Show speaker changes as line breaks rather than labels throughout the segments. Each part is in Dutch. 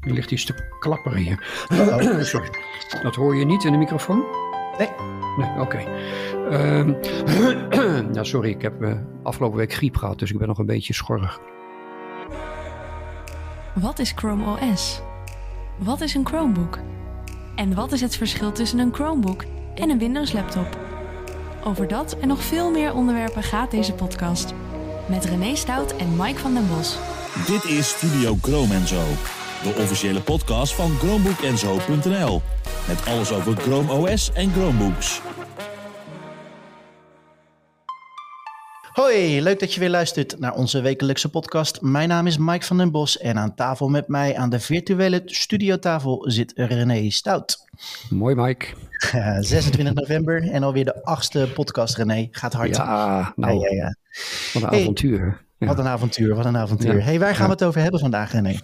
Er ligt iets te klapperen hier. Sorry. Dat hoor je niet in de microfoon?
Nee.
Nee, oké. Ehm, nou, sorry, ik heb uh, afgelopen week griep gehad, dus ik ben nog een beetje schorrig.
Wat is Chrome OS? Wat is een Chromebook? En wat is het verschil tussen een Chromebook en een Windows laptop? Over dat en nog veel meer onderwerpen gaat deze podcast. Met René Stout en Mike van den Bos.
Dit is Studio Chrome en Zo. De officiële podcast van ChromebookEnzo.nl. Met alles over Chrome OS en Chromebooks.
Hoi, leuk dat je weer luistert naar onze wekelijkse podcast. Mijn naam is Mike van den Bos en aan tafel met mij aan de virtuele studiotafel zit René Stout.
Mooi Mike.
26 november en alweer de achtste podcast René. Gaat hard.
Ja, nou, ja, ja, ja. wat een avontuur.
Wat een avontuur, wat een avontuur. hey, waar gaan we het over hebben vandaag René?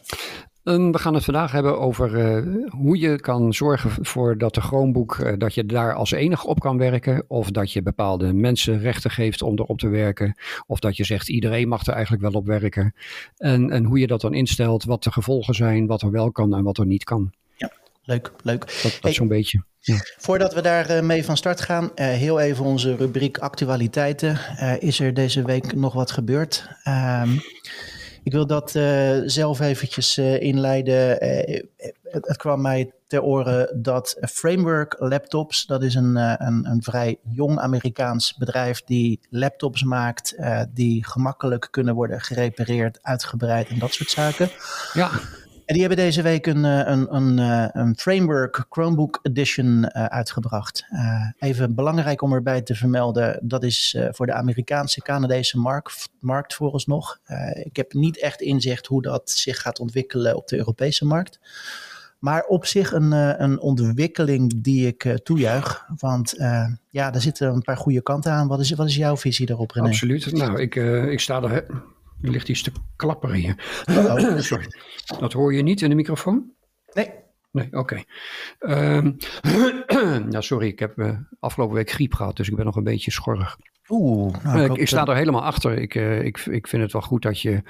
We gaan het vandaag hebben over uh, hoe je kan zorgen voor dat de Chromebook, uh, dat je daar als enige op kan werken. Of dat je bepaalde mensen rechten geeft om erop te werken. Of dat je zegt iedereen mag er eigenlijk wel op werken. En, en hoe je dat dan instelt, wat de gevolgen zijn, wat er wel kan en wat er niet kan.
Ja, leuk, leuk.
Dat, dat hey, zo'n beetje. Ja.
Voordat we daar uh, mee van start gaan, heel even onze rubriek actualiteiten. is er deze week nog wat gebeurd? Um, ik wil dat uh, zelf eventjes uh, inleiden. Het, het, kwam mij ter oren dat Framework Laptops, dat is een, een, een vrij jong Amerikaans bedrijf die laptops maakt die gemakkelijk kunnen worden gerepareerd, uitgebreid en dat soort zaken.
Ja.
Die hebben deze week een, een, een, een Framework Chromebook Edition uitgebracht. even belangrijk om erbij te vermelden, dat is voor de Amerikaanse, Canadese markt, markt vooralsnog. ik heb niet echt inzicht hoe dat zich gaat ontwikkelen op de Europese markt. Maar op zich een, een ontwikkeling die ik toejuich. Want ja, daar zitten een paar goede kanten aan. Wat is, wat is jouw visie daarop, René?
Absoluut. Nou, ik, ik sta er er ligt iets te klapperen hier.
Oh.
Sorry. Dat hoor je niet in de microfoon?
Nee.
Nee, oké. Okay. Um, nou, sorry, ik heb uh, afgelopen week griep gehad, dus ik ben nog een beetje schorrig.
Oeh,
nou, ik, ik, sta er helemaal achter. Ik, uh, ik, ik vind het wel goed dat je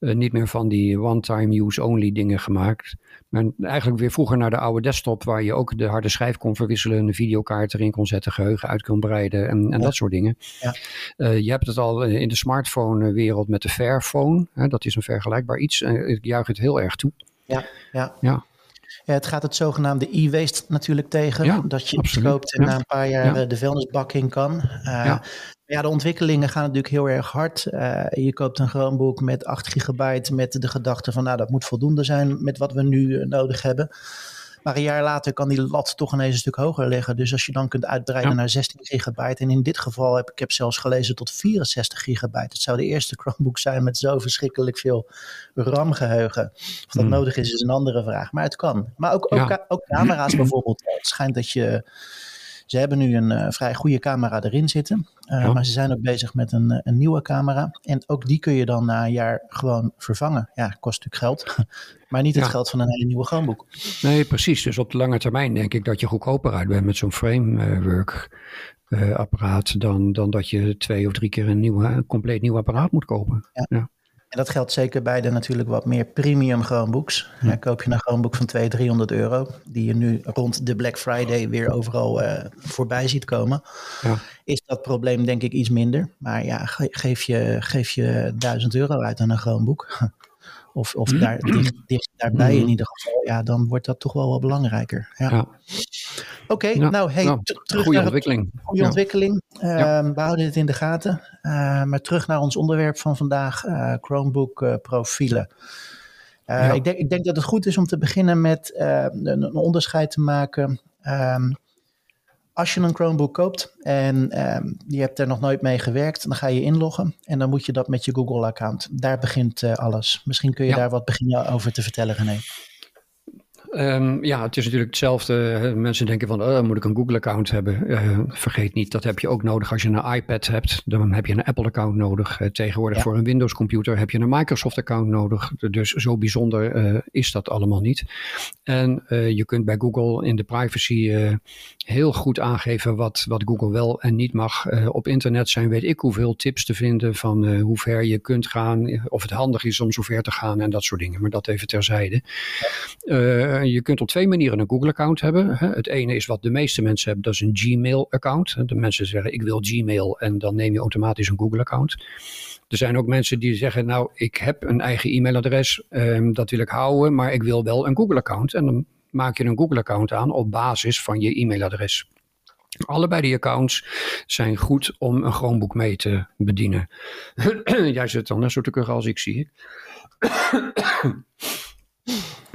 uh, niet meer van die one-time use-only dingen gemaakt. Maar eigenlijk weer vroeger naar de oude desktop, waar je ook de harde schijf kon verwisselen, een videokaart erin kon zetten, geheugen uit kon breiden en, en ja. dat soort dingen.
Ja.
Uh, je hebt het al in de smartphone-wereld met de Fairphone. Hè, dat is een vergelijkbaar iets. ik juich het heel erg toe.
Ja, ja.
ja.
Het gaat het zogenaamde e-waste natuurlijk tegen.
Ja,
dat je
absoluut.
koopt en
Ja.
na een paar jaar
Ja.
eh, de vuilnisbak in kan. Uh,
Ja.
ja. de ontwikkelingen gaan natuurlijk heel erg hard. Uh, je koopt een Chromebook met 8 gigabyte met de gedachte van nou dat moet voldoende zijn met wat we nu nodig hebben. Maar een jaar later kan die lat toch ineens een stuk hoger liggen. Dus als je dan kunt uitbreiden
Ja.
naar 16 gigabyte. En in dit geval heb ik heb zelfs gelezen tot 64 gigabyte. Het zou de eerste Chromebook zijn met zo verschrikkelijk veel RAM-geheugen. Of dat
Hmm.
nodig is, is een andere vraag. Maar het kan. Maar ook, ook,
Ja.
ook camera's bijvoorbeeld. Het schijnt dat je... Ze hebben nu een eh, vrij goede camera erin zitten. Eh,
Ja.
Maar ze zijn ook bezig met een, eh, een nieuwe camera. En ook die kun je dan na een jaar gewoon vervangen. Ja, kost natuurlijk geld. maar niet het
Ja.
geld van een hele nieuwe Chromebook.
Nee, precies. Dus op de lange termijn denk ik dat je goedkoper uit bent met zo'n framework apparaat dan, dan dat je twee of drie keer een, nieuw, een compleet nieuw apparaat moet kopen.
Ja.
Ja.
En dat geldt zeker bij de natuurlijk wat meer premium Chromebooks. Ja, koop je een Chromebook van 200, 300 euro, die je nu rond de Black Friday weer overal eh, voorbij ziet komen,
Ja.
is dat probleem denk ik iets minder. Maar ja, ge- geef je, geef je 1000 euro uit aan een Chromebook, of, of daar, dicht, dicht daarbij in ieder geval, ja, dan wordt dat toch wel wat belangrijker. Ja.
Ja.
Oké,
Ja,
nou hey,
nou,
terug
Goede
naar het
ontwikkeling.
goede
Ja.
ontwikkeling.
Ja.
Ehm, We houden het in de gaten. Uh, maar terug naar ons onderwerp van vandaag, uh, Chromebook uh, profielen. Ja. Ik, denk, ik, denk, dat het goed is om te beginnen met een, een, onderscheid te maken. Um, als je een Chromebook koopt en um, je hebt er nog nooit mee gewerkt, dan ga je inloggen en dan moet je dat met je Google-account. Daar begint alles. Misschien kun je daar wat beginnen over te vertellen, René.
Um, ja, het is natuurlijk hetzelfde. Mensen denken van, oh, moet ik een Google-account hebben? Uh, vergeet niet, dat heb je ook nodig als je een iPad hebt. Dan heb je een Apple-account nodig. Uh, tegenwoordig ja. voor een Windows-computer heb je een Microsoft-account nodig. Dus zo bijzonder uh, is dat allemaal niet. En je kunt bij Google in de privacy heel goed aangeven wat, wat Google wel en niet mag. op internet zijn weet ik hoeveel tips te vinden van hoe ver je kunt gaan. Of het handig is om zo ver te gaan en dat soort dingen. Maar dat even terzijde. Uh, je kunt op twee manieren een Google-account hebben. Het ene is wat de meeste mensen hebben, dat is een Gmail-account. De mensen zeggen ik wil Gmail en dan neem je automatisch een Google-account. Er zijn ook mensen die zeggen, nou, ik heb een eigen e-mailadres, um, dat wil ik houden, maar ik wil wel een Google-account. En dan maak je een Google-account aan op basis van je e-mailadres. Allebei die accounts zijn goed om een Chromebook mee te bedienen. Jij zit dan net zo te kuchen als ik zie.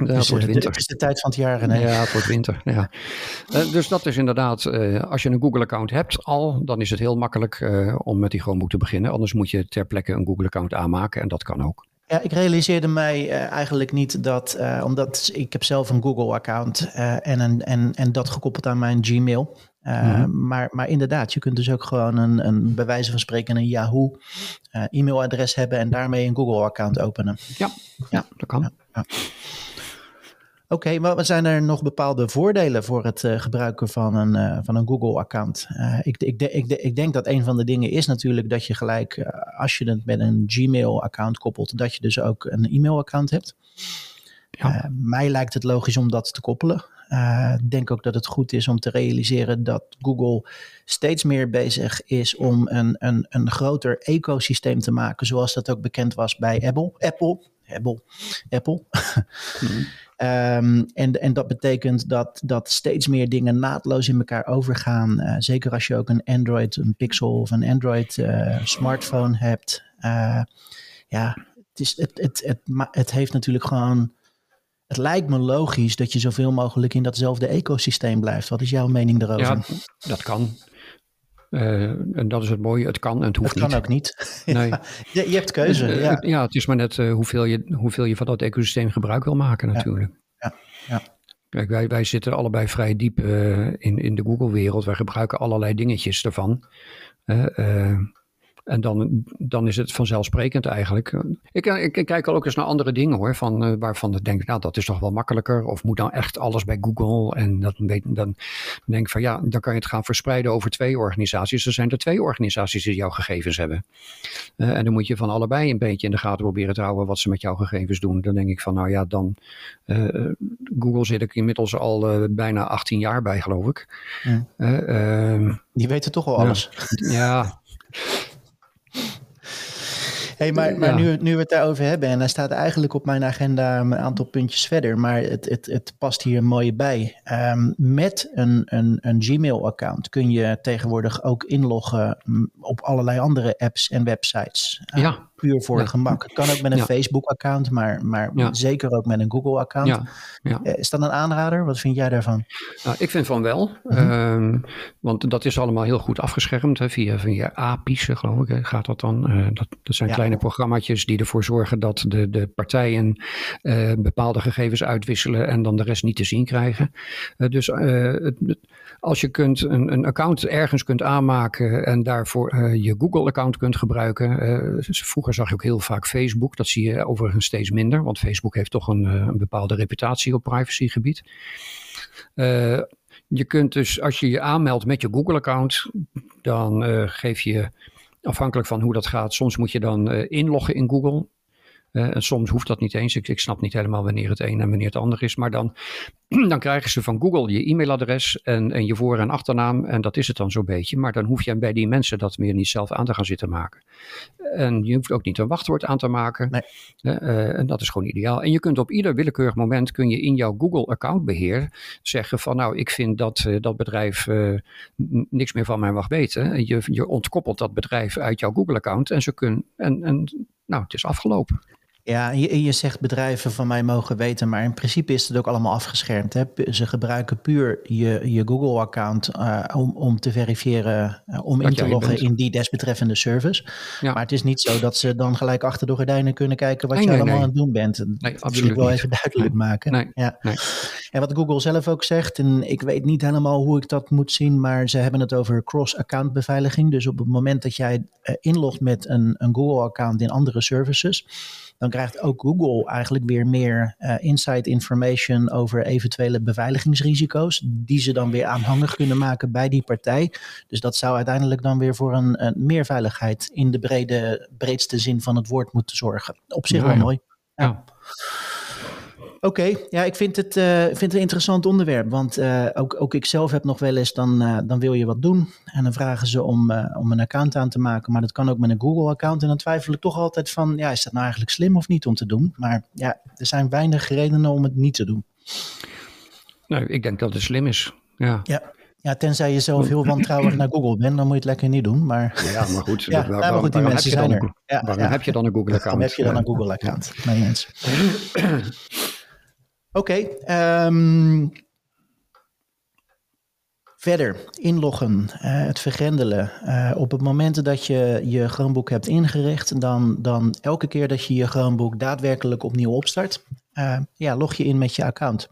Ja, het, wordt winter. het is de tijd van het jaar. Nee.
Ja, het wordt winter. Ja. Uh, dus dat is inderdaad, uh, als je een Google-account hebt al, dan is het heel makkelijk uh, om met die Chromebook te beginnen. Anders moet je ter plekke een Google-account aanmaken en dat kan ook.
Ja, ik realiseerde mij uh, eigenlijk niet dat, uh, omdat ik heb zelf een Google-account uh, en, een, en, en dat gekoppeld aan mijn Gmail. Mm-hmm. maar, maar inderdaad, je kunt dus ook gewoon een, een bij wijze van spreken een Yahoo e-mailadres hebben en daarmee een Google-account openen.
Ja, ja, dat kan. Ja, ja.
Oké, okay, maar zijn er nog bepaalde voordelen voor het uh, gebruiken van een, uh, van een Google-account? Uh, ik, ik, de, ik, de, ik, denk dat een van de dingen is natuurlijk dat je gelijk, als je het met een Gmail-account koppelt, dat je dus ook een e-mail-account hebt. Ja. mij lijkt het logisch om dat te koppelen. Ik denk ook dat het goed is om te realiseren dat Google steeds meer bezig is om een, een, een groter ecosysteem te maken, zoals dat ook bekend was bij Apple. Apple, Apple, Apple. Mm-hmm. Um, en, en dat betekent dat, dat steeds meer dingen naadloos in elkaar overgaan. Uh, zeker als je ook een Android, een Pixel of een Android uh, smartphone hebt. Uh, ja, het, is, het, het, het, het heeft natuurlijk gewoon. Het lijkt me logisch dat je zoveel mogelijk in datzelfde ecosysteem blijft. Wat is jouw mening daarover?
Ja, dat kan. Uh, en dat is het mooie, het kan en het hoeft
niet. Het kan ook niet. Nee. je, je, hebt keuze.
Dus,
uh, ja.
ja, het is maar net uh, hoeveel, je, hoeveel je van dat ecosysteem gebruik wil maken natuurlijk.
Ja, ja.
Kijk, wij, wij zitten allebei vrij diep in, in de Google-wereld. Wij gebruiken allerlei dingetjes ervan. En dan, dan is het vanzelfsprekend eigenlijk. Ik, ik, ik kijk ook eens naar andere dingen hoor, van, uh, waarvan ik denk, nou dat is toch wel makkelijker. Of moet dan echt alles bij Google? En dat, dan denk ik van ja, dan kan je het gaan verspreiden over twee organisaties. Er zijn er twee organisaties die jouw gegevens hebben. Uh, en dan moet je van allebei een beetje in de gaten proberen te houden wat ze met jouw gegevens doen. Dan denk ik van nou ja, dan uh, Google zit ik inmiddels al bijna 18 jaar bij geloof ik.
Ja.
Ehm,
die weten toch wel alles.
ja.
Hey, maar maar ja. nu, nu we het daarover hebben, en hij staat eigenlijk op mijn agenda een aantal puntjes verder, maar het, het, het past hier mooi bij. Um, met een, een, een Gmail-account kun je tegenwoordig ook inloggen op allerlei andere apps en websites.
Uh, ja.
Puur voor gemak. Het kan ook met een. Facebook-account, maar, maar zeker ook met een Google-account.
Ja, ja.
Eh, Is dat een aanrader? Wat vind jij daarvan?
Nou, ik vind van wel.
Mhm.
Ehm, want dat is allemaal heel goed afgeschermd. Hè, via, via API's, geloof ik, hè, gaat dat dan. Eh, dat, dat zijn kleine programmaatjes die ervoor zorgen dat de, de partijen eh, bepaalde gegevens uitwisselen en dan de rest niet te zien krijgen. Dus het- als je kunt een, een account ergens kunt aanmaken en daarvoor je Google-account kunt gebruiken. eh, zag je ook heel vaak Facebook. Dat zie je overigens steeds minder, want Facebook heeft toch een, eh, een bepaalde reputatie op privacygebied. Eh, je kunt dus, als je je aanmeldt met je Google-account, dan eh, geef je, afhankelijk van hoe dat gaat, soms moet je dan inloggen in Google. En soms hoeft dat niet eens. Ik, ik snap niet helemaal wanneer het een en wanneer het ander is. Maar dan, dan krijgen ze van Google je e-mailadres en, en je voor- en achternaam. En dat is het dan zo'n beetje. Maar dan hoef je bij die mensen dat meer niet zelf aan te gaan zitten maken. En je hoeft ook niet een wachtwoord aan te maken.
Nee.
Eh, en dat is gewoon ideaal. En je kunt op ieder willekeurig moment kun je in jouw Google accountbeheer zeggen van nou, ik vind dat eh, dat bedrijf eh, niks meer van mij mag weten. En je, je ontkoppelt dat bedrijf uit jouw Google account en ze kunnen en, en nou, het is afgelopen.
Ja, je, je zegt bedrijven van mij mogen weten, maar in principe is het ook allemaal afgeschermd. Hè? Ze gebruiken puur je, je Google-account eh, om, om te verifiëren, eh, om
Dat
in te loggen
bent.
in die desbetreffende service.
Ja.
Maar het is niet zo dat ze dan gelijk achter de gordijnen kunnen kijken wat
Nee,
je
nee,
allemaal
nee.
aan het doen bent. Dat wil ik wel even duidelijk maken. Ja.
nee.
En wat Google zelf ook zegt, en ik weet niet helemaal hoe ik dat moet zien, maar ze hebben het over cross-account beveiliging. Dus op het moment dat jij eh, inlogt met een, een Google-account in andere services, dan krijgt ook Google eigenlijk weer meer eh inside information over eventuele beveiligingsrisico's, die ze dan weer aanhangig kunnen maken bij die partij. Dus dat zou uiteindelijk dan weer voor een, een meer veiligheid in de brede, breedste zin van het woord moeten zorgen. Op zich
Ja,
wel
ja.
mooi.
Ja.
Oké, ja, ik vind het, uh, vind het een interessant onderwerp. Want uh, ook, ook ik zelf heb nog wel eens, dan, uh, dan wil je wat doen. En dan vragen ze om, om een account aan te maken. Maar dat kan ook met een Google-account. En dan twijfel ik toch altijd van, ja, is dat nou eigenlijk slim of niet om te doen? Maar ja, er zijn weinig redenen om het niet te doen.
Nou, ik denk dat het slim is. Ja.
ja. Ja, tenzij je zelf heel wantrouwig naar Google bent, dan moet je het lekker niet doen. Maar,
ja, maar goed,
ja, waar, maar goed die mensen zijn er.
Ja, waarom heb je dan een Google-account?
Waarom heb je dan een Google-account? Nee, eens. Oké, um, verder inloggen, uh, het vergrendelen. Uh, op het moment dat je je Chromebook hebt ingericht, dan, dan elke keer dat je je Chromebook daadwerkelijk opnieuw opstart, uh, ja, log je in met je account.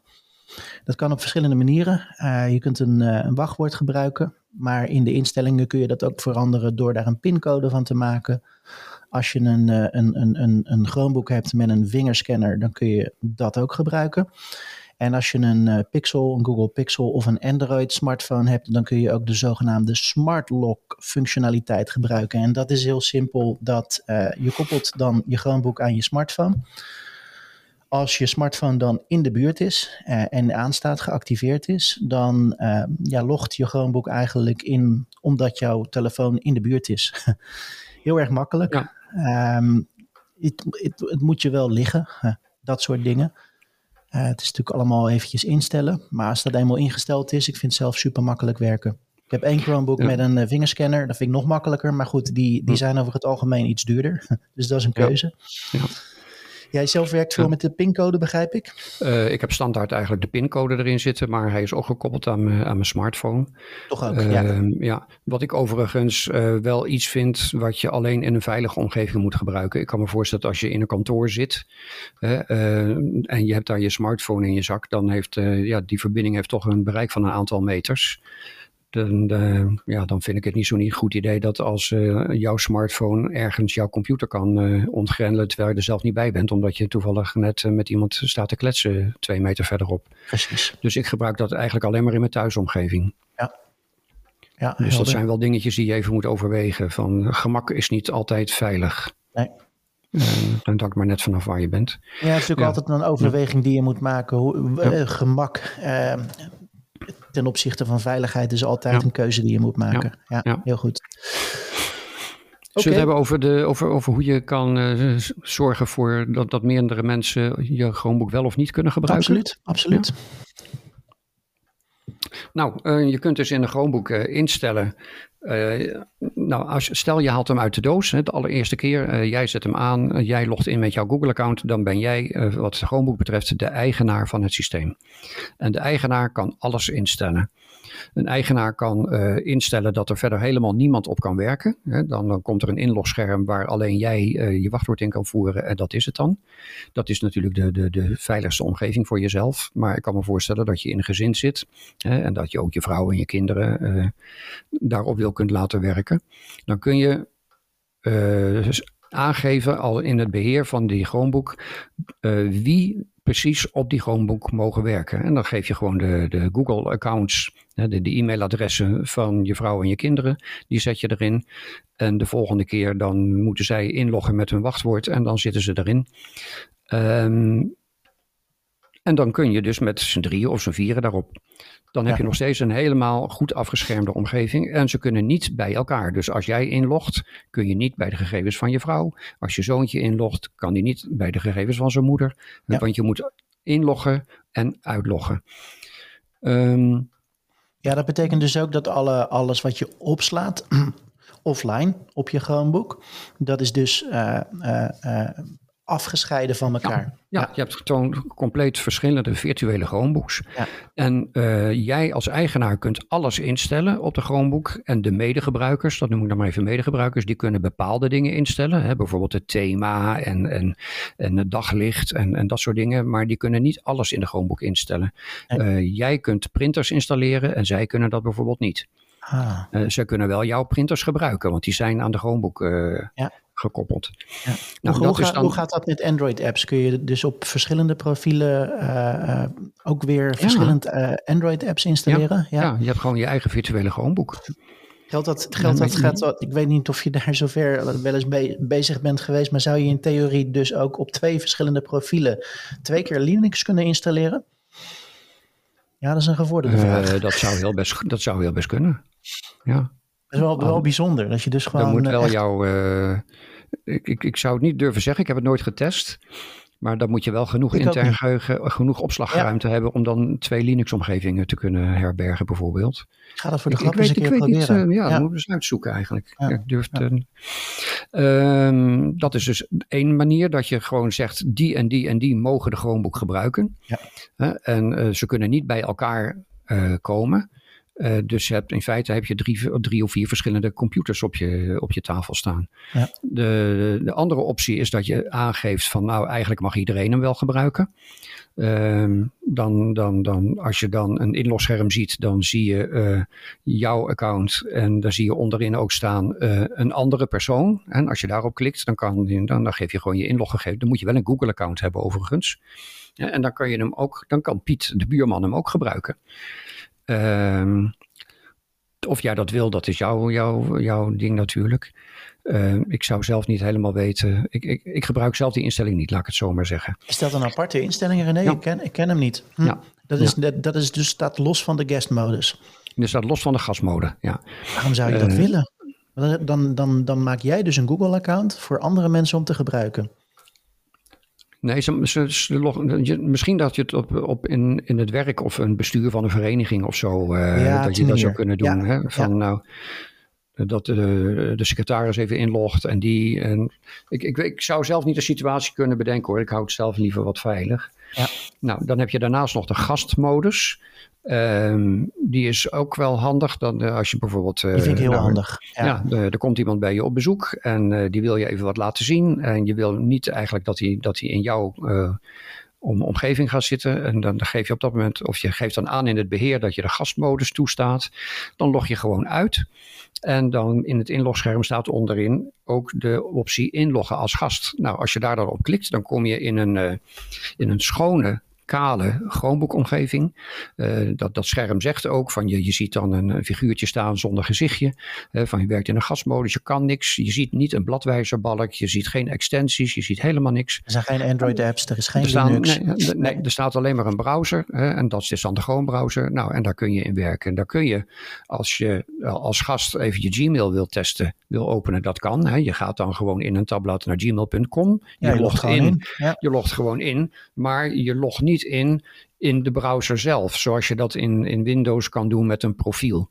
Dat kan op verschillende manieren. je kunt een, een wachtwoord gebruiken, maar in de instellingen kun je dat ook veranderen door daar een pincode van te maken. Als je een, een, een, een, een Chromebook hebt met een vingerscanner, dan kun je dat ook gebruiken. En als je een Pixel, een Google Pixel of een Android smartphone hebt, dan kun je ook de zogenaamde Smart Lock functionaliteit gebruiken. En dat is heel simpel, dat uh, je koppelt dan je Chromebook aan je smartphone. Als je smartphone dan in de buurt is en aanstaat, geactiveerd is, dan ja, logt je Chromebook eigenlijk in omdat jouw telefoon in de buurt is. heel erg makkelijk. Ja. Um, het, het, het, moet je wel liggen, dat soort dingen. Uh, het is natuurlijk allemaal eventjes instellen. Maar als dat eenmaal ingesteld is, ik vind het zelf super makkelijk werken. Ik heb één Chromebook ja. met een uh, vingerscanner. Dat vind ik nog makkelijker. Maar goed, die, die zijn over het algemeen iets duurder. dus dat is een keuze. Ja. Jij zelf werkt veel met de pincode, begrijp ik?
Uh, ik heb standaard eigenlijk de pincode erin zitten, maar hij is ook gekoppeld aan mijn, aan mijn smartphone.
Toch ook, uh, ja.
ja. Wat ik overigens uh, wel iets vind wat je alleen in een veilige omgeving moet gebruiken. Ik kan me voorstellen dat als je in een kantoor zit en je hebt daar je smartphone in je zak, dan heeft ja, die verbinding heeft toch een bereik van een aantal meters dan, uh, ja, dan vind ik het niet zo'n goed idee dat als uh, jouw smartphone ergens jouw computer kan uh, ontgrendelen terwijl je er zelf niet bij bent, omdat je toevallig net met iemand staat te kletsen twee meter verderop.
Precies.
Dus ik gebruik dat eigenlijk alleen maar in mijn thuisomgeving.
Ja.
ja dus dat zijn wel dingetjes die je even moet overwegen. Van gemak is niet altijd veilig.
Nee.
dan hangt maar net vanaf waar je bent.
Ja, het is natuurlijk ja. altijd een overweging die je moet maken. Hoe, ja. Gemak ten opzichte van veiligheid is altijd ja. een keuze die je moet maken. Ja, ja. heel goed.
Zullen we het hebben over, de, over, over hoe je kan uh, zorgen voor dat, dat meerdere mensen je Chromebook wel of niet kunnen gebruiken?
Absoluut, absoluut.
Nou, uh, je kunt dus in de Chromebook uh, instellen uh, nou, als, stel je haalt hem uit de doos, hè, de allereerste keer, uh, jij zet hem aan, uh, jij logt in met jouw Google-account, dan ben jij, wat het Chromebook betreft, de eigenaar van het systeem. En de eigenaar kan alles instellen. Een eigenaar kan uh, instellen dat er verder helemaal niemand op kan werken. Hè. Dan, dan komt er een inlogscherm waar alleen jij uh, je wachtwoord in kan voeren en dat is het dan. Dat is natuurlijk de, de, de veiligste omgeving voor jezelf. Maar ik kan me voorstellen dat je in een gezin zit hè, en dat je ook je vrouw en je kinderen uh, daarop wil kunt laten werken. Dan kun je aangeven al in het beheer van die Chromebook wie precies op die Chromebook mogen werken. En dan geef je gewoon de, de Google-accounts, de, de e-mailadressen van je vrouw en je kinderen, die zet je erin. En de volgende keer dan moeten zij inloggen met hun wachtwoord en dan zitten ze erin. Um, en dan kun je dus met z'n drieën of z'n vieren daarop. Dan heb ja. je nog steeds een helemaal goed afgeschermde omgeving. En ze kunnen niet bij elkaar. Dus als jij inlogt, kun je niet bij de gegevens van je vrouw. Als je zoontje inlogt, kan die niet bij de gegevens van zijn moeder. Ja. Want je moet inloggen en uitloggen. Um,
ja, dat betekent dus ook dat alle, alles wat je opslaat offline op je Chromebook, dat is dus uh, uh, uh, afgescheiden van elkaar.
Ja, ja, je hebt gewoon compleet verschillende virtuele Chromebooks. Ja. En uh, jij als eigenaar kunt alles instellen op de Chromebook. En de medegebruikers, dat noem ik dan maar even medegebruikers, die kunnen bepaalde dingen instellen. Hè, bijvoorbeeld het thema en, en, en het daglicht en, en dat soort dingen. Maar die kunnen niet alles in de Chromebook instellen. Uh, jij kunt printers installeren en zij kunnen dat bijvoorbeeld niet. Ah. Uh, ze kunnen wel jouw printers gebruiken, want die zijn aan de Chromebook ja gekoppeld.
Ja. Nou, hoe, dan... hoe, gaat, dat met Android-apps? Kun je dus op verschillende profielen uh, uh, ook weer verschillende uh, Android-apps installeren?
Ja. ja. je hebt gewoon je eigen virtuele Chromebook.
Geldt dat, geldt dat, gaat dat, ik weet niet of je daar zover wel eens bezig bent geweest, maar zou je in theorie dus ook op twee verschillende profielen twee keer Linux kunnen installeren? Ja, dat is een gevorderde uh, vraag.
Dat zou, heel best, dat zou heel best kunnen. Ja. Dat
is wel, wel bijzonder. Dat je dus gewoon.
Dan moet wel echt... jouw. Uh, ik, ik, ik zou het niet durven zeggen, ik heb het nooit getest. Maar dan moet je wel genoeg intern geheugen, genoeg opslagruimte hebben om dan twee Linux-omgevingen te kunnen herbergen, bijvoorbeeld.
Ga dat voor de grap eens een keer ik proberen.
Niet, uh, ja, ja, dat moeten we eens uitzoeken eigenlijk. Ja. ik durf ja. uh, dat is dus één manier dat je gewoon zegt, die en die en die mogen de Chromebook gebruiken. Ja. en uh, ze kunnen niet bij elkaar komen. Uh, dus je hebt, in feite heb je drie, drie of vier verschillende computers op je, op je tafel staan. Ja. De, de andere optie is dat je aangeeft van nou eigenlijk mag iedereen hem wel gebruiken. Uh, dan, dan, dan, als je dan een inlogscherm ziet, dan zie je uh, jouw account en daar zie je onderin ook staan uh, een andere persoon. En als je daarop klikt, dan, kan, dan, dan geef je gewoon je inloggegevens. Dan moet je wel een Google-account hebben overigens. Ja, en dan kan je hem ook, dan kan Piet, de buurman, hem ook gebruiken. Uh, of jij dat wil, dat is jouw, jouw, jouw ding natuurlijk. Uh, ik zou zelf niet helemaal weten. Ik, ik, ik, gebruik zelf die instelling niet, laat ik het zo maar zeggen.
Is dat een aparte instelling, René? Ja. Ik, ken, ik ken hem niet. Hm. Ja. Dat, is, ja. dat, dat is dus staat los van de guest-modus.
Dus staat los van de gastmode, ja.
Waarom zou je dat uh, willen? Dan, dan, dan maak jij dus een Google-account voor andere mensen om te gebruiken.
Nee, ze, ze, ze, misschien dat je het op, op in, in het werk of een bestuur van een vereniging of zo, uh, ja, dat je dat zou kunnen doen. Ja, hè? Van ja. nou, dat de, de, secretaris even inlogt en die. En ik, ik, ik zou zelf niet de situatie kunnen bedenken hoor. Ik hou het zelf liever wat veilig. Ja. Nou, dan heb je daarnaast nog de gastmodus. Um, die is ook wel handig. Dan, uh, als je bijvoorbeeld.
Uh, die vind ik heel
nou,
handig.
Ja, ja er komt iemand bij je op bezoek en uh, die wil je even wat laten zien. En je wil niet eigenlijk dat hij dat in jouw om, omgeving gaat zitten. En dan geef je op dat moment, of je geeft dan aan in het beheer dat je de gastmodus toestaat. Dan log je gewoon uit. En dan in het inlogscherm staat onderin ook de optie inloggen als gast. Nou, als je daar dan op klikt, dan kom je in een, in een schone kale Chromebook-omgeving. Uh, dat, dat scherm zegt ook van je, je ziet dan een, een figuurtje staan zonder gezichtje. Uh, van je werkt in een gasmodus, je kan niks. Je ziet niet een bladwijzerbalk, je ziet geen extensies, je ziet helemaal niks.
Er zijn geen Android-apps, er is geen er staan, Linux.
Nee, nee, er staat alleen maar een browser hè, en dat is dan de Chrome-browser. Nou, en daar kun je in werken. En daar kun je, als je als gast even je Gmail wil testen, wil openen, dat kan. Hè. Je gaat dan gewoon in een tabblad naar gmail.com. Je,
je
logt
in.
in.
Ja.
Je logt gewoon in, maar je logt niet in in de browser zelf, zoals je dat in, in Windows kan doen met een profiel.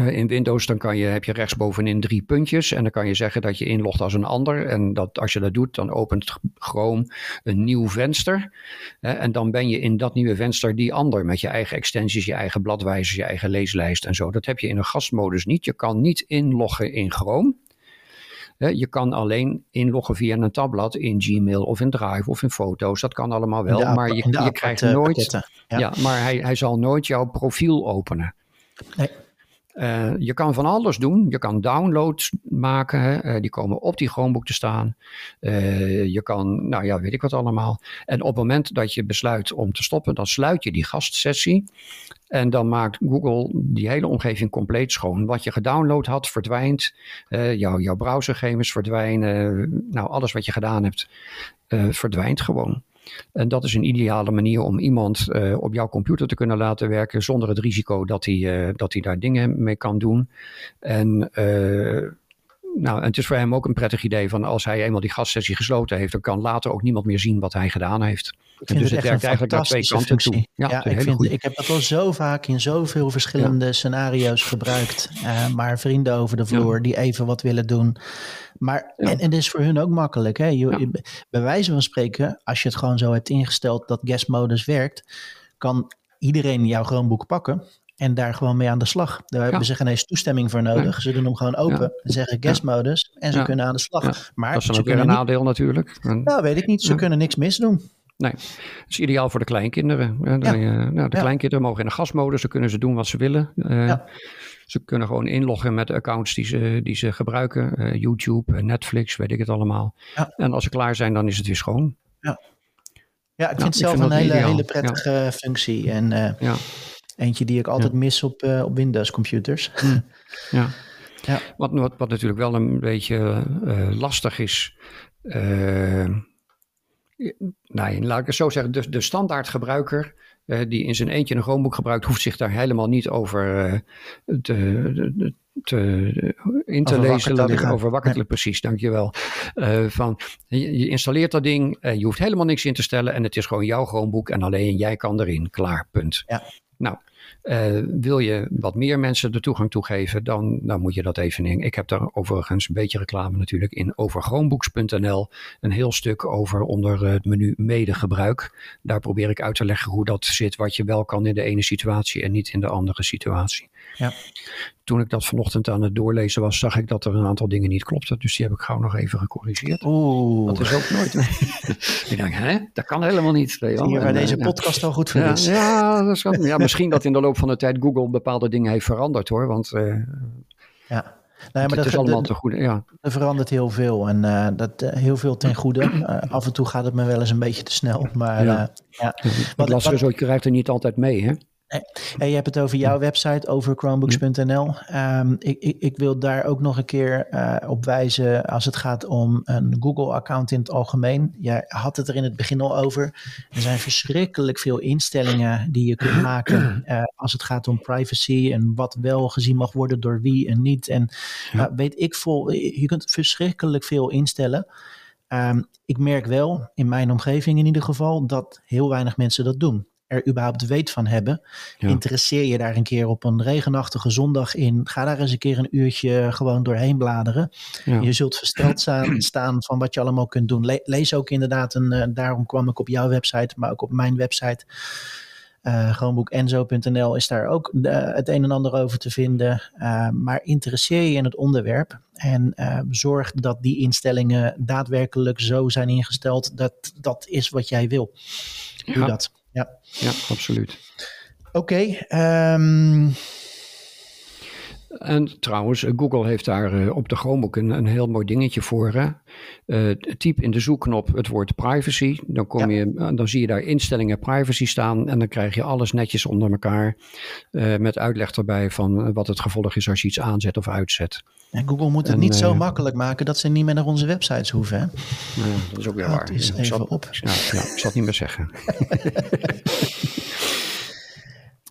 Uh, in Windows dan kan je, heb je rechtsbovenin drie puntjes en dan kan je zeggen dat je inlogt als een ander. En dat, als je dat doet, dan opent Chrome een nieuw venster. En dan ben je in dat nieuwe venster die ander met je eigen extensies, je eigen bladwijzers, je eigen leeslijst en zo. Dat heb je in een gastmodus niet. Je kan niet inloggen in Chrome. Je kan alleen inloggen via een tabblad in Gmail of in Drive of in foto's. Dat kan allemaal wel,
app,
maar je, je krijgt nooit. Ja. ja. maar hij, hij zal nooit jouw profiel openen.
Nee.
Uh, je kan van alles doen. Je kan downloads maken. Hè. Uh, die komen op die Chromebook te staan. Uh, je kan, nou ja, weet ik wat allemaal. En op het moment dat je besluit om te stoppen, dan sluit je die gastsessie. En dan maakt Google die hele omgeving compleet schoon. Wat je gedownload had, verdwijnt. jouw browsergegevens verdwijnen. Nou, alles wat je gedaan hebt, verdwijnt gewoon. En dat is een ideale manier om iemand uh, op jouw computer te kunnen laten werken zonder het risico dat hij, uh, dat hij daar dingen mee kan doen. En uh, nou, en het is voor hem ook een prettig idee van als hij eenmaal die gastsessie gesloten heeft, dan kan later ook niemand meer zien wat hij gedaan heeft.
En dus het, het werkt eigenlijk naar twee kanten toe. Ja, ja ik, vind, ik heb dat al zo vaak in zoveel verschillende ja. scenario's gebruikt. Uh, maar vrienden over de vloer ja. die even wat willen doen. Maar, en, en het is voor hun ook makkelijk. Hè? Je, bij wijze van spreken, als je het gewoon zo hebt ingesteld dat guest modus werkt, kan iedereen jouw Chromebook pakken en daar gewoon mee aan de slag. Daar hebben ze geen eens toestemming voor nodig. Ze doen hem gewoon open en zeggen guest modus en ze kunnen aan de slag. Maar
dat is dan ook weer een nadeel natuurlijk.
Nou, weet ik niet. Ze kunnen niks misdoen.
Nee, het is ideaal voor de kleinkinderen. Ja, de, ja. nou, de kleinkinderen mogen in de gasmodus, dan kunnen ze doen wat ze willen. Uh, ja. Ze kunnen gewoon inloggen met de accounts die ze, die ze gebruiken. Uh, YouTube, Netflix, weet ik het allemaal. En als ze klaar zijn, dan is het weer schoon.
Ja, ja ik vind het zelf vind een hele, hele prettige functie. En uh, Eentje die ik altijd mis op, uh, op Windows computers.
Hmm. Ja. ja. Wat, wat, wat natuurlijk wel een beetje uh, lastig is. Uh, nou, laat ik het zo zeggen. De, de standaard gebruiker die in zijn eentje een Chromebook gebruikt, hoeft zich daar helemaal niet over te, te, in te lezen. over wakker precies, dankjewel. Uh, van, je, je, installeert dat ding, en je hoeft helemaal niks in te stellen en het is gewoon jouw Chromebook en alleen jij kan erin. Klaar, punt. Ja. Nou, uh, wil je wat meer mensen de toegang toegeven, dan, dan moet je dat even in. Ik heb daar overigens een beetje reclame natuurlijk in over. Een heel stuk over onder het menu medegebruik. Daar probeer ik uit te leggen hoe dat zit, wat je wel kan in de ene situatie en niet in de andere situatie. Ja. Toen ik dat vanochtend aan het doorlezen was, zag ik dat er een aantal dingen niet klopten. Dus die heb ik gauw nog even gecorrigeerd.
Oeh.
Dat is ook nooit. ik denk, hè, dat kan helemaal niet.
Hier bij deze eh, podcast al goed voor
ja, is. Ja, dat is, ja, misschien dat in de loop van de tijd Google bepaalde dingen heeft veranderd hoor. Want uh,
ja.
Nee, maar dat, is allemaal te goede. Ja.
Er verandert heel veel en uh, dat, uh, heel veel ten goede. Uh, af en toe gaat het me wel eens een beetje te snel. Maar ja.
ja. Wat lastig is, je krijgt er niet altijd mee. Hè?
Hey, je hebt het over jouw website, over chromebooks.nl. Um, ik, ik, ik, wil daar ook nog een keer uh, op wijzen als het gaat om een Google-account in het algemeen. Jij had het er in het begin al over. Er zijn verschrikkelijk veel instellingen die je kunt maken uh, als het gaat om privacy en wat wel gezien mag worden door wie en niet. En uh, weet ik vol, je kunt verschrikkelijk veel instellen. Um, ik merk wel, in mijn omgeving in ieder geval, dat heel weinig mensen dat doen er überhaupt weet van hebben. Interesseer je daar een keer op een regenachtige zondag in. Ga daar eens een keer een uurtje gewoon doorheen bladeren. Je zult versteld staan, van wat je allemaal kunt doen. lees ook inderdaad, en uh, daarom kwam ik op jouw website, maar ook op mijn website. Uh, Gewoonboekenzo.nl is daar ook het een en ander over te vinden. Uh, maar interesseer je in het onderwerp en uh, zorg dat die instellingen daadwerkelijk zo zijn ingesteld dat dat is wat jij wil. Doe ja. dat. Ja,
ja absoluut.
Oké. Okay, um... Ehm,
en trouwens, eh, Google heeft daar uh, op de Chromebook een, een, heel mooi dingetje voor. Hè? Uh, typ in de zoekknop het woord privacy. Dan, kom ja. je, dan zie je daar instellingen privacy staan. En dan krijg je alles netjes onder elkaar. Uh, met uitleg erbij van wat het gevolg is als je iets aanzet of uitzet.
En Google moet het en, niet zo makkelijk maken dat ze niet meer naar onze websites hoeven. Hè?
Nou, dat is ook weer waar.
Is even
zal,
op.
Ja, ik zal het niet meer zeggen.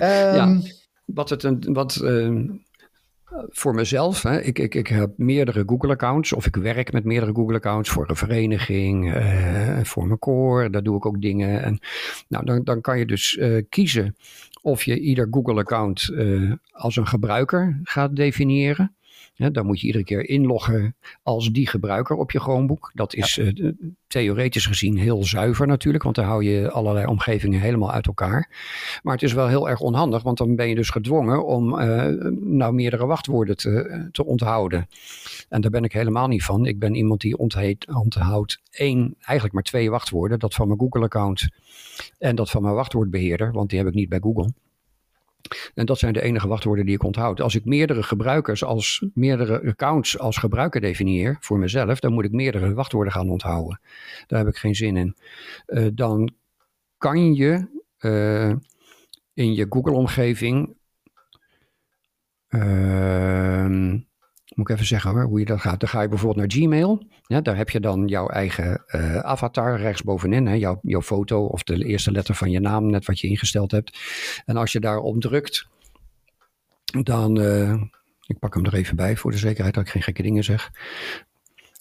um,
ja, wat het een. Wat, uh, voor mezelf, hè, ik, ik, ik heb meerdere Google-accounts of ik werk met meerdere Google-accounts voor een vereniging, uh, voor mijn core, daar doe ik ook dingen. En, nou, dan, dan kan je dus uh, kiezen of je ieder Google-account uh, als een gebruiker gaat definiëren. Ja, dan moet je iedere keer inloggen als die gebruiker op je Chromebook. Dat is ja. uh, theoretisch gezien heel zuiver natuurlijk, want dan hou je allerlei omgevingen helemaal uit elkaar. Maar het is wel heel erg onhandig, want dan ben je dus gedwongen om uh, nou meerdere wachtwoorden te, te onthouden. En daar ben ik helemaal niet van. Ik ben iemand die ontheet, onthoudt één, eigenlijk maar twee wachtwoorden. Dat van mijn Google-account en dat van mijn wachtwoordbeheerder, want die heb ik niet bij Google. En dat zijn de enige wachtwoorden die ik onthoud. Als ik meerdere gebruikers als meerdere accounts als gebruiker definieer voor mezelf, dan moet ik meerdere wachtwoorden gaan onthouden. Daar heb ik geen zin in. Uh, dan kan je uh, in je Google-omgeving. Uh, moet ik even zeggen hoor, hoe je dat gaat. Dan ga je bijvoorbeeld naar Gmail. Ja, daar heb je dan jouw eigen uh, avatar rechtsbovenin. Hè, jouw, jouw foto of de eerste letter van je naam, net wat je ingesteld hebt. En als je daarop drukt, dan... Uh, ik pak hem er even bij voor de zekerheid dat ik geen gekke dingen zeg.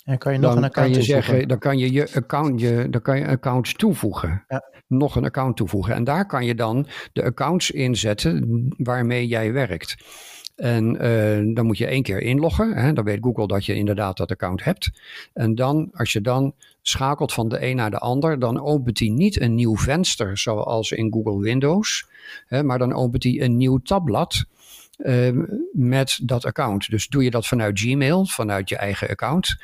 En kan je nog
dan
een account
kan je
toevoegen?
zeggen, Dan kan je je account, je, dan kan je accounts toevoegen.
Ja.
Nog een account toevoegen. En daar kan je dan de accounts inzetten waarmee jij werkt. En uh, dan moet je één keer inloggen. Hè? Dan weet Google dat je inderdaad dat account hebt. En dan, als je dan schakelt van de een naar de ander, dan opent hij niet een nieuw venster zoals in Google Windows. Hè? Maar dan opent hij een nieuw tabblad. Uh, met dat account. Dus doe je dat vanuit Gmail, vanuit je eigen account,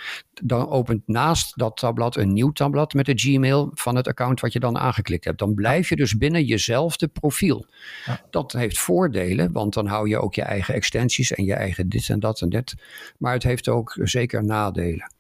dan opent naast dat tabblad een nieuw tabblad met de Gmail van het account wat je dan aangeklikt hebt. Dan blijf je dus binnen jezelfde profiel.
Ja.
Dat heeft voordelen, want dan hou je ook je eigen extensies en je eigen dit en dat en dit. Maar het heeft ook zeker nadelen.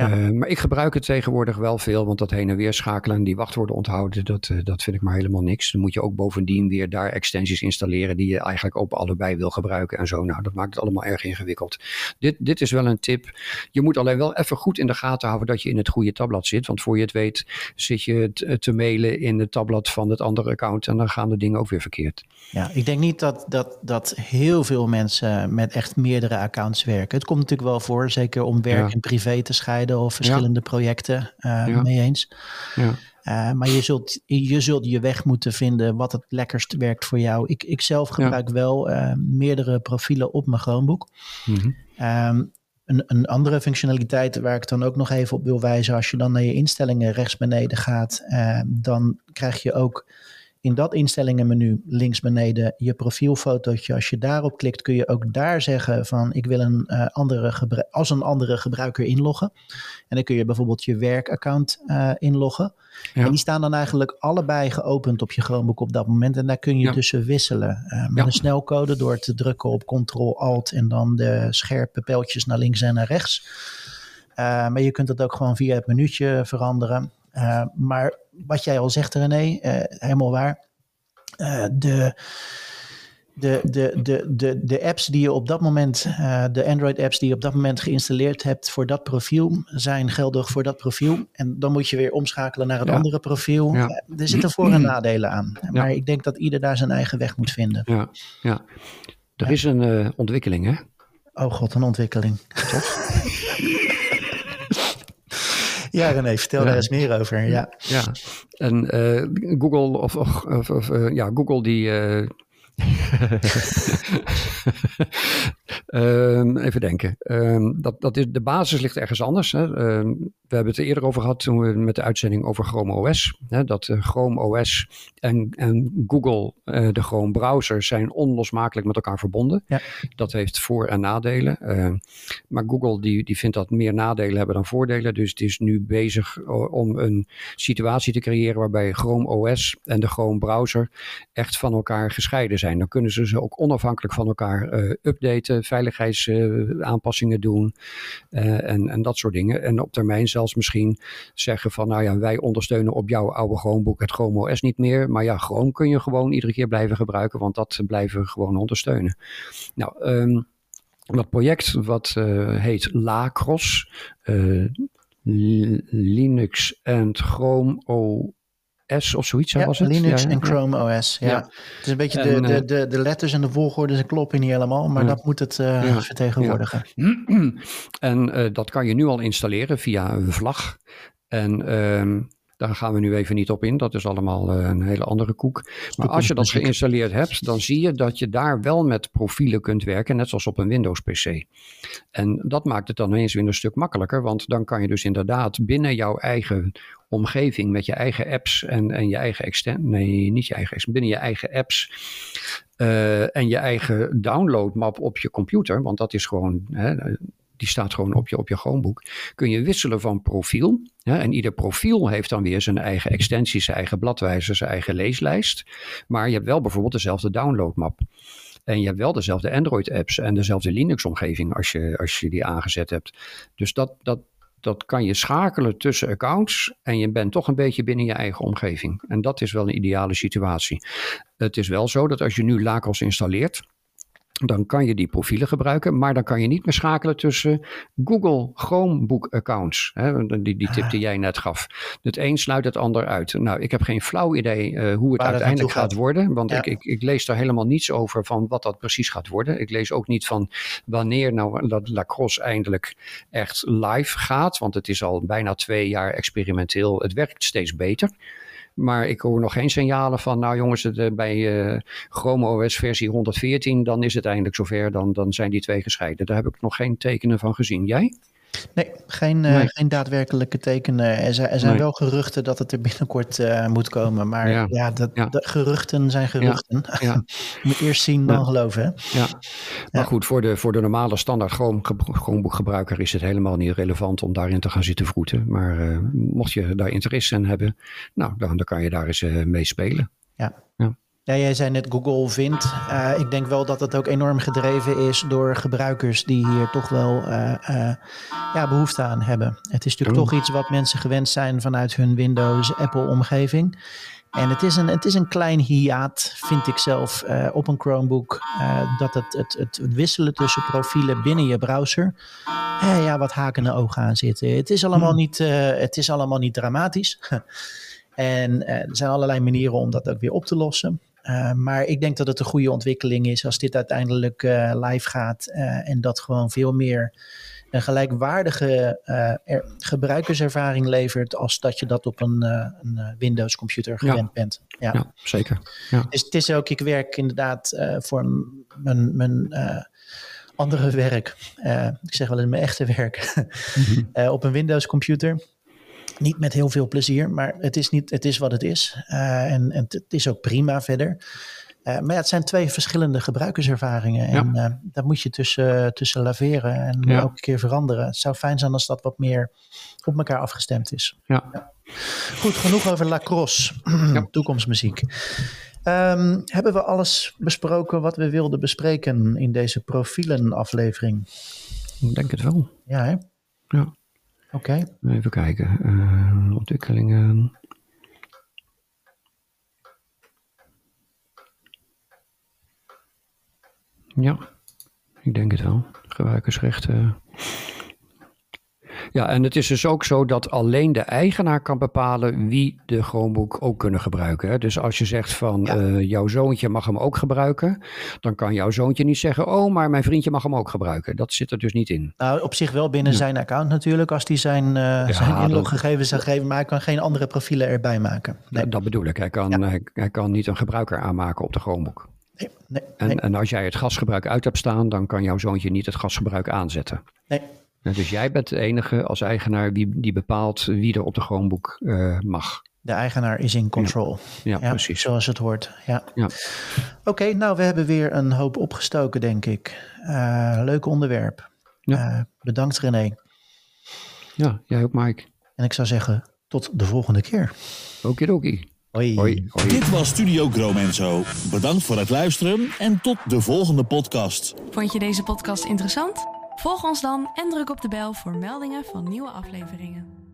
Ja,
Uh, maar ik gebruik het tegenwoordig wel veel, want dat heen en weer schakelen en die wachtwoorden onthouden, dat, uh, dat vind ik maar helemaal niks. Dan moet je ook bovendien weer daar extensies installeren die je eigenlijk op allebei wil gebruiken en zo. Nou, dat maakt het allemaal erg ingewikkeld. Dit, dit is wel een tip. Je moet alleen wel even goed in de gaten houden dat je in het goede tabblad zit, want voor je het weet zit je te mailen in het tabblad van het andere account en dan gaan de dingen ook weer verkeerd.
Ja, ik denk niet dat, dat, dat heel veel mensen met echt meerdere accounts werken. Het komt natuurlijk wel voor, zeker om werk en privé te scheiden of verschillende projecten uh, mee eens. Ja. Uh, maar je zult, je zult je weg moeten vinden wat het lekkerst werkt voor jou. Ik, ik zelf gebruik wel uh, meerdere profielen op mijn Chromebook. Mm -hmm. um, een, een, andere functionaliteit waar ik dan ook nog even op wil wijzen. Als je dan naar je instellingen rechts beneden gaat, dan krijg je ook in dat instellingenmenu links beneden je profielfotootje. Als je daarop klikt kun je ook daar zeggen van ik wil een, uh, andere als een andere gebruiker inloggen. En dan kun je bijvoorbeeld je werkaccount uh, inloggen. Ja. En die staan dan eigenlijk allebei geopend op je Chromebook op dat moment. En daar kun je ja. tussen wisselen. Uh, met ja. een snelcode door te drukken op Ctrl-Alt en dan de scherpe pijltjes naar links en naar rechts. maar je kunt het ook gewoon via het minuutje veranderen. Uh, maar wat jij al zegt, René, uh, helemaal waar. Uh, de, de, de, de, de, de apps die je op dat moment, de Android-apps die je op dat moment geïnstalleerd hebt voor dat profiel, zijn geldig voor dat profiel. En dan moet je weer omschakelen naar het ja. andere profiel. Ja. er zitten voor- en nadelen aan. Maar ik denk dat ieder daar zijn eigen weg moet vinden.
Ja, ja. er is een ontwikkeling, hè?
Oh god, een ontwikkeling. Toch? Ja, René, vertel daar eens meer over. Ja,
ja. en uh, Google, of, of, of uh, ja, Google die. Uh, um, even denken. Um, dat, dat is, de basis ligt ergens anders. Hè. Um, we hebben het er eerder over gehad toen we met de uitzending over Chrome OS. Hè, dat uh, Chrome OS en, en Google, uh, de Chrome browser, zijn onlosmakelijk met elkaar verbonden. Ja. Dat heeft voor- en nadelen. Uh, maar Google die, die vindt dat meer nadelen hebben dan voordelen. Dus het is nu bezig om een situatie te creëren waarbij Chrome OS en de Chrome browser echt van elkaar gescheiden zijn. Dan kunnen ze ze ook onafhankelijk van elkaar updaten, veiligheidsaanpassingen doen en, en dat soort dingen. En op termijn zelfs misschien zeggen van nou ja, wij ondersteunen op jouw oude Chromebook het Chrome OS niet meer. Maar ja, Chrome kun je gewoon iedere keer blijven gebruiken, want dat blijven we gewoon ondersteunen. Nou, um, dat project wat uh, heet Lacros, uh, Linux en Chrome OS of zoiets,
ja,
was het?
Linux en Chrome OS, ja. Het is een beetje en, de, de, de, de letters en de volgorde ze kloppen niet helemaal, maar dat moet het uh, vertegenwoordigen.
En uh, dat kan je nu al installeren via een vlag. En um, daar gaan we nu even niet op in. Dat is allemaal uh, een hele andere koek. Maar als je dat geïnstalleerd hebt, dan zie je dat je daar wel met profielen kunt werken, net zoals op een Windows-PC. En dat maakt het dan ineens weer een stuk makkelijker, want dan kan je dus inderdaad binnen jouw eigen omgeving met je eigen apps en, en je eigen extent, nee, niet je eigen, binnen je eigen apps uh, en je eigen downloadmap op je computer, want dat is gewoon, hè, die staat gewoon op je, op je Chromebook, kun je wisselen van profiel. En ieder profiel heeft dan weer zijn eigen extensies, zijn eigen bladwijzer, zijn eigen leeslijst. Maar je hebt wel bijvoorbeeld dezelfde downloadmap. En je hebt wel dezelfde Android-apps en dezelfde Linux-omgeving als je, als je die aangezet hebt. Dus dat, dat, dat kan je schakelen tussen accounts en je bent toch een beetje binnen je eigen omgeving. En dat is wel een ideale situatie. Het is wel zo dat als je nu Lacos installeert, dan kan je die profielen gebruiken, maar dan kan je niet meer schakelen tussen Google Chromebook accounts. Hè, die, die tip die jij net gaf. Het een sluit het ander uit. Nou, ik heb geen flauw idee uh, hoe het uiteindelijk gaat, gaat worden, want ja. ik, ik, ik, lees daar helemaal niets over van wat dat precies gaat worden. Ik lees ook niet van wanneer nou dat Lacrosse eindelijk echt live gaat, want het is al bijna twee jaar experimenteel. Het werkt steeds beter. Maar ik hoor nog geen signalen van, nou jongens, het, bij uh, Chrome OS versie 114, dan is het eindelijk zover, dan, dan zijn die twee gescheiden. Daar heb ik nog geen tekenen van gezien. Jij?
Nee, geen, nee. Uh, geen daadwerkelijke tekenen. Er zijn, er zijn nee. wel geruchten dat het er binnenkort uh, moet komen. Maar ja, ja, dat, ja. De geruchten zijn geruchten. Ja. Moet eerst zien dan geloven. Hè?
Ja. Maar goed, voor de, voor de normale standaard Chromebook-gebruiker is het helemaal niet relevant om daarin te gaan zitten vroeten. Maar uh, mocht je daar interesse in hebben, nou, dan, dan kan je daar eens mee spelen.
Ja. Ja. Jij zei net Google vindt. Uh, ik denk wel dat het ook enorm gedreven is door gebruikers die hier toch wel uh, uh, ja, behoefte aan hebben. Het is natuurlijk toch iets wat mensen gewend zijn vanuit hun Windows, Apple-omgeving. En het is, een, het is een klein hiaat, vind ik zelf, op een Chromebook. dat het, het, het wisselen tussen profielen binnen je browser. ja, wat hakende ogen aan zitten. Het is allemaal, niet, het is allemaal niet dramatisch. en er zijn allerlei manieren om dat ook weer op te lossen. Uh, maar ik denk dat het een goede ontwikkeling is als dit uiteindelijk uh, live gaat uh, en dat gewoon veel meer een gelijkwaardige gebruikerservaring levert als dat je dat op een, een Windows computer gewend
ja.
bent.
Ja, ja zeker. Ja.
Dus het is ook, ik werk inderdaad voor mijn, mijn andere werk, ik zeg wel eens mijn echte werk, mm -hmm. op een Windows computer. Niet met heel veel plezier, maar het is, niet, het is wat het is. Uh, en, en het is ook prima verder. Uh, maar ja, het zijn twee verschillende gebruikerservaringen. En ja. uh, daar moet je tussen, tussen laveren en ja. elke keer veranderen. Het zou fijn zijn als dat wat meer op elkaar afgestemd is.
Ja.
ja. Goed, genoeg over lacrosse, toekomstmuziek. Um, hebben we alles besproken wat we wilden bespreken in deze profielenaflevering?
Ik denk het wel.
Ja, hè?
Ja.
Oké.
Even kijken. Uh, ontwikkelingen. Ja, ik denk het wel. Gebruikersrechten. Ja, en het is dus ook zo dat alleen de eigenaar kan bepalen wie de Chromebook ook kunnen gebruiken. Hè? Dus als je zegt van ja. uh, jouw zoontje mag hem ook gebruiken, dan kan jouw zoontje niet zeggen, oh, maar mijn vriendje mag hem ook gebruiken. Dat zit er dus niet in.
Nou, op zich wel binnen ja. zijn account natuurlijk, als hij zijn, uh, ja, zijn inloggegevens zou geven, maar hij kan geen andere profielen erbij maken.
Nee. Dat bedoel ik. Hij kan, hij, hij, kan niet een gebruiker aanmaken op de Chromebook.
Nee, nee,
en, en als jij het gasgebruik uit hebt staan, dan kan jouw zoontje niet het gasgebruik aanzetten.
Nee.
Dus jij bent de enige als eigenaar die, die bepaalt wie er op de Chromebook uh, mag.
De eigenaar is in control.
Ja, ja, ja precies.
Zoals het hoort. Ja.
ja.
Oké, okay, nou we hebben weer een hoop opgestoken, denk ik. Uh, leuk onderwerp. Ja. Uh, bedankt René.
Ja, jij ook Mike.
En ik zou zeggen, tot de volgende keer.
Okidoki.
Hoi.
Hoi, hoi.
Dit was Studio Gromenzo. Bedankt voor het luisteren en tot de volgende podcast.
Vond je deze podcast interessant? Volg ons dan en druk op de bel voor meldingen van nieuwe afleveringen.